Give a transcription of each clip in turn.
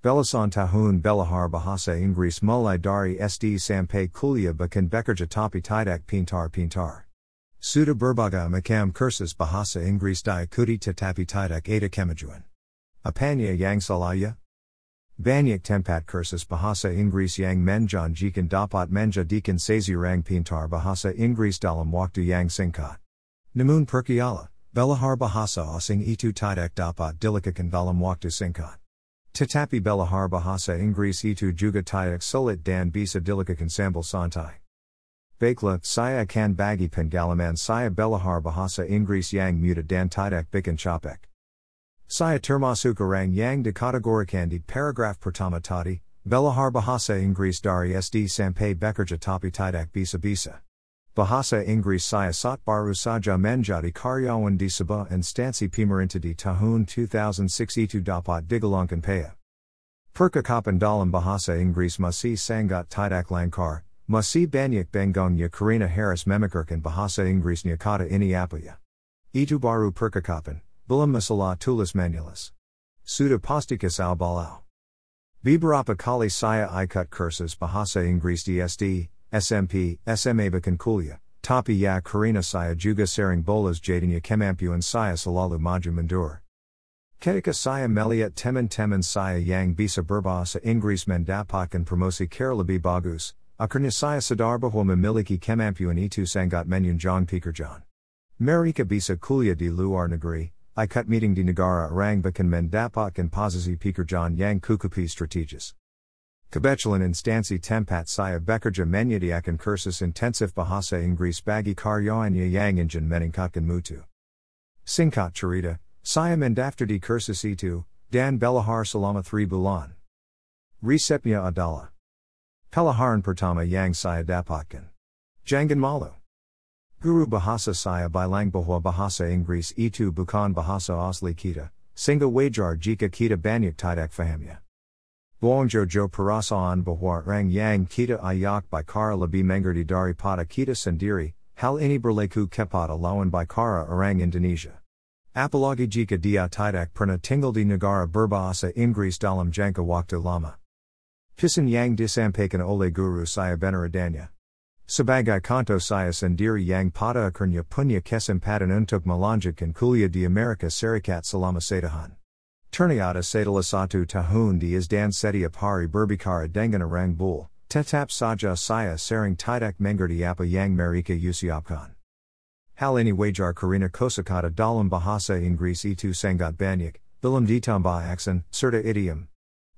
Belasan tahun belahar bahasa Inggris mulai dari SD sampai kuliah bahkan bekerja tapi tidak pintar pintar. Sudah berbagai macam kursus bahasa Inggris diikuti tetapi tidak ada kemajuan. Apanya yang salahnya? Banyak tempat kursus bahasa Inggris yang menjanjikan dapat menjadikan seseorang pintar bahasa Inggris dalam waktu yang singkat. Namun percaya, belahar bahasa asing itu tidak dapat dilakukan dalam waktu singkat. Tetapi belahar bahasa Inggris itu juga tidak sulit dan bisa dilakukan sambil santai. Baiklah, saya akan bagi pengalaman saya belahar bahasa Inggris yang muda dan tidak bikin capek. Saya termasuk orang yang dikategorikan di paragraf pertama tadi, belahar bahasa Inggris dari SD sampai bekerja tapi tidak bisa-bisa. Bahasa Inggris saya baru saja menjadi karyawan di sebuah instansi pemerintah di tahun 2006 itu dapat digolongkan paya. Percakapan dalam bahasa Inggris masih sangat tidak lancar, masih banyak bengongnya Karina Harris memikirkan bahasa Inggrisnya kata ini apa ya. Itu baru percakapan, belum masalah tulis menulis. Sudah pasti kesal balau. Beberapa kali saya ikut kursus bahasa Inggris di SD, SMP, SMA bahkan kuliah, tapi ya karina saya juga sering bolas jadinya kemampuan saya selalu maju mundur. Ketika saya melihat teman-teman saya yang bisa berbahasa Inggris mendapatkan promosi care bagus, akhirnya saya sadar bahwa memiliki kemampuan itu sangat menunjang pekerjaan. Mereka bisa kuliah di luar negeri, ikut meeting di negara orang bahkan mendapatkan posisi pekerjaan yang kukupi strategis. Kebetulan instansi tempat saya bekerja menyediakan kursus intensif bahasa Inggris bagi karyawannya yang ingin meningkatkan mutu. Singkat cerita, saya mendaftar di kursus itu, dan belahar selama 3 bulan. Resepnya adalah Pelaharan pertama yang saya dapatkan. Jangan malu. Guru bahasa saya bilang bahwa bahasa Inggris itu bukan bahasa asli kita, sehingga wajar jika kita banyak tidak fahamnya. Buong Jojo perasaan bahwa orang yang kita ayak bicara lebih mengerti daripada kita sendiri, hal ini berlaku kepada lawan bicara orang Indonesia. Apalagi jika dia tidak pernah tinggal di negara berbahasa Inggris dalam jangka waktu lama. Pisan yang disampaikan oleh guru saya benaradanya. Sebagai kanto saya sendiri yang pada akhirnya punya kesempatan untuk melanjutkan kuliah di Amerika Serikat selama setahan. Ternyata setelah satu tahun di dan setiap hari berbicara dengan orang bul, tetap saja saya sering tidak mengerti apa yang mereka usiapkan. Hal ini wajar karena kosakata dalam bahasa Inggris itu sangat banyak, belum ditambah aksen, serta idiom.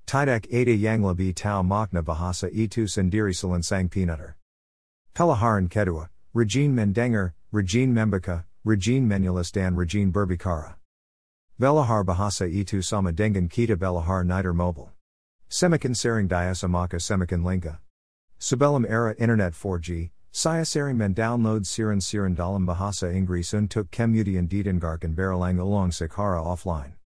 Tidak ada yang lebih tahu makna bahasa itu sendiri selain sang penutter. Pelaharan kedua, Regine mendengar, Regine membaca, Regine menulis dan Regine berbicara. Belahar bahasa itu sama dengan kita belahar niter mobile. Semakin sering daya samaka semakin lingka. Sebelum era internet 4G, saya sering mendownload siren-siren dalam bahasa Inggris untuk kemudian didengarkan berulang ulang secara offline.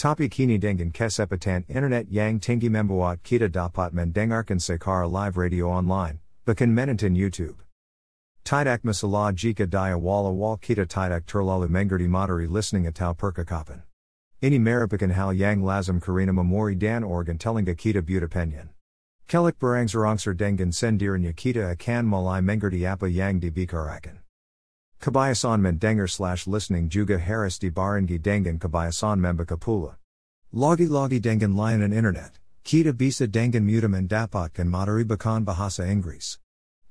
Tapi kini dengan kesempatan internet yang tinggi membuat kita dapat mendengarkan secara live radio online, bahkan menonton YouTube. Tidak masalah jika dia wala-wal kita tidak terlalu mengerti materi listening atau percakapan. Ini merupakan hal yang lazim karena memori dan organ telinga kita buta penyan. Kelik berangsur-angsur dengan sendirinya kita akan mulai mengerti apa yang dibicarakan. Kebiasaan mendengar slash listening juga Harris harus dibarengi dengan kebiasaan membaca pula. Lagi-lagi dengan layanan internet, kita bisa dengan mudah mendapatkan materi bahkan bahasa Inggris.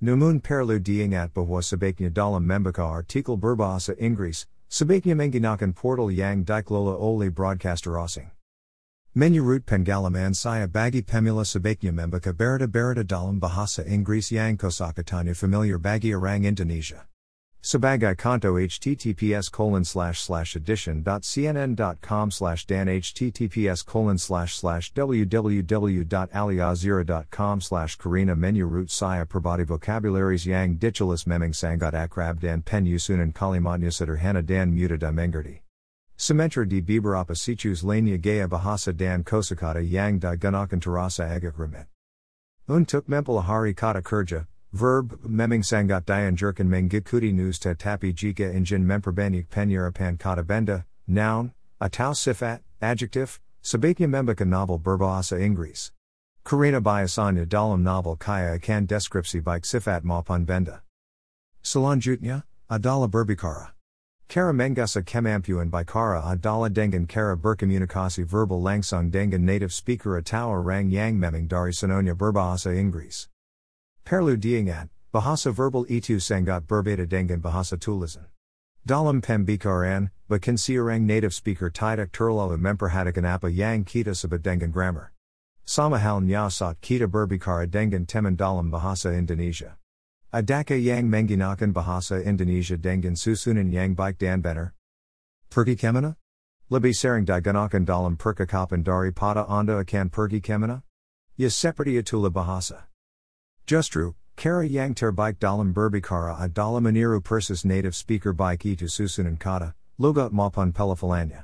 Namun perlu diingat bahwa sebaiknya dalam membaca artikel berbahasa Inggris, Sebaiknya menggunakan portal yang dikelola oleh broadcaster asing. Menurut pengalaman saya bagi pemula sebaiknya membaca berita-berita dalam bahasa Inggris yang kosakatanya familiar bagi orang Indonesia. Sebagai conto https colon slash slash edition.cnn.com slash dan https colon slash slash www.aljazeera.com slash karina menu root saya perbadi vocabularies yang dichulis memang sangat akrab dan penyusunan kalimatnya sederhana dan mudah dimengerti. Sementra di beberapa situs lainnya gaya bahasa dan kosakata yang digunakan terasa agak rumit. Untuk mempelahari kata kerja, Verb, meming sangat dianjurkan mengikuti news tetapi jika ingin memperbanyak penyerapan kata benda, noun, atau sifat, adjective, Sabatya Membaka novel Berbahasa Inggris. Karina Biasanya dalam novel Kaya akan deskripsi baik sifat maupun benda. Selanjutnya, adalah berbikara. Kara mengasa kemampuan bicara adalah dengan cara berkomunikasi verbal langsung dengan native speaker atau orang yang memang dari sononya berbahasa Inggris. Perlu diingat, bahasa verbal itu sangat berbeda dengan bahasa tulisan. Dalam pembicaraan, bahkan orang native speaker tidak terlalu memperhatikan apa yang kita sebut dengan grammar. Sama halnya saat kita berbicara dengan teman dalam bahasa Indonesia. Adaka yang menggunakan bahasa Indonesia dengan susunan yang baik dan benar? Pergi kemana? Lebih sering digunakan dalam percakapan pada anda akan pergi kemana? Ya seperti itulah bahasa. Justru, cara yang terbaik dalam berbicara adalah meniru persis native speaker baik itu susunan kata, logat maupun pelafalannya.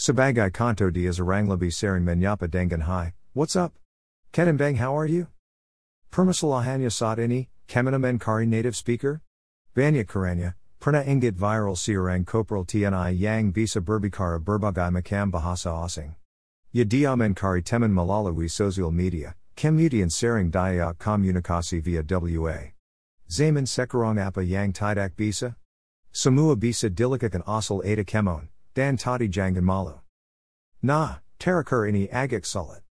Sebagai kanto dia orang lebih sering menyapa dengan hai, What's up? Bang, how are you? Permasalahannya saat ini, Kemana Menkari native speaker? Banya Karanya, Perna Ingit viral siarang kopral tni yang bisa berbicara berbagai macam bahasa asing. Ya dia mencari teman melalui social media, kemudian sering dayak komunikasi via WA. Zaman sekarang apa yang tidak bisa? Semua bisa dilakukan asal ada kemon, dan tadi jangan malu. Nah, terakhir ini agak sulit.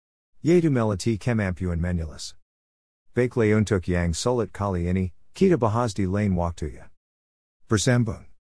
Yaitu melati kemampuan menulis. Baiklah untuk yang sulit kali ini, kita bahas di lain waktunya. Bersambung.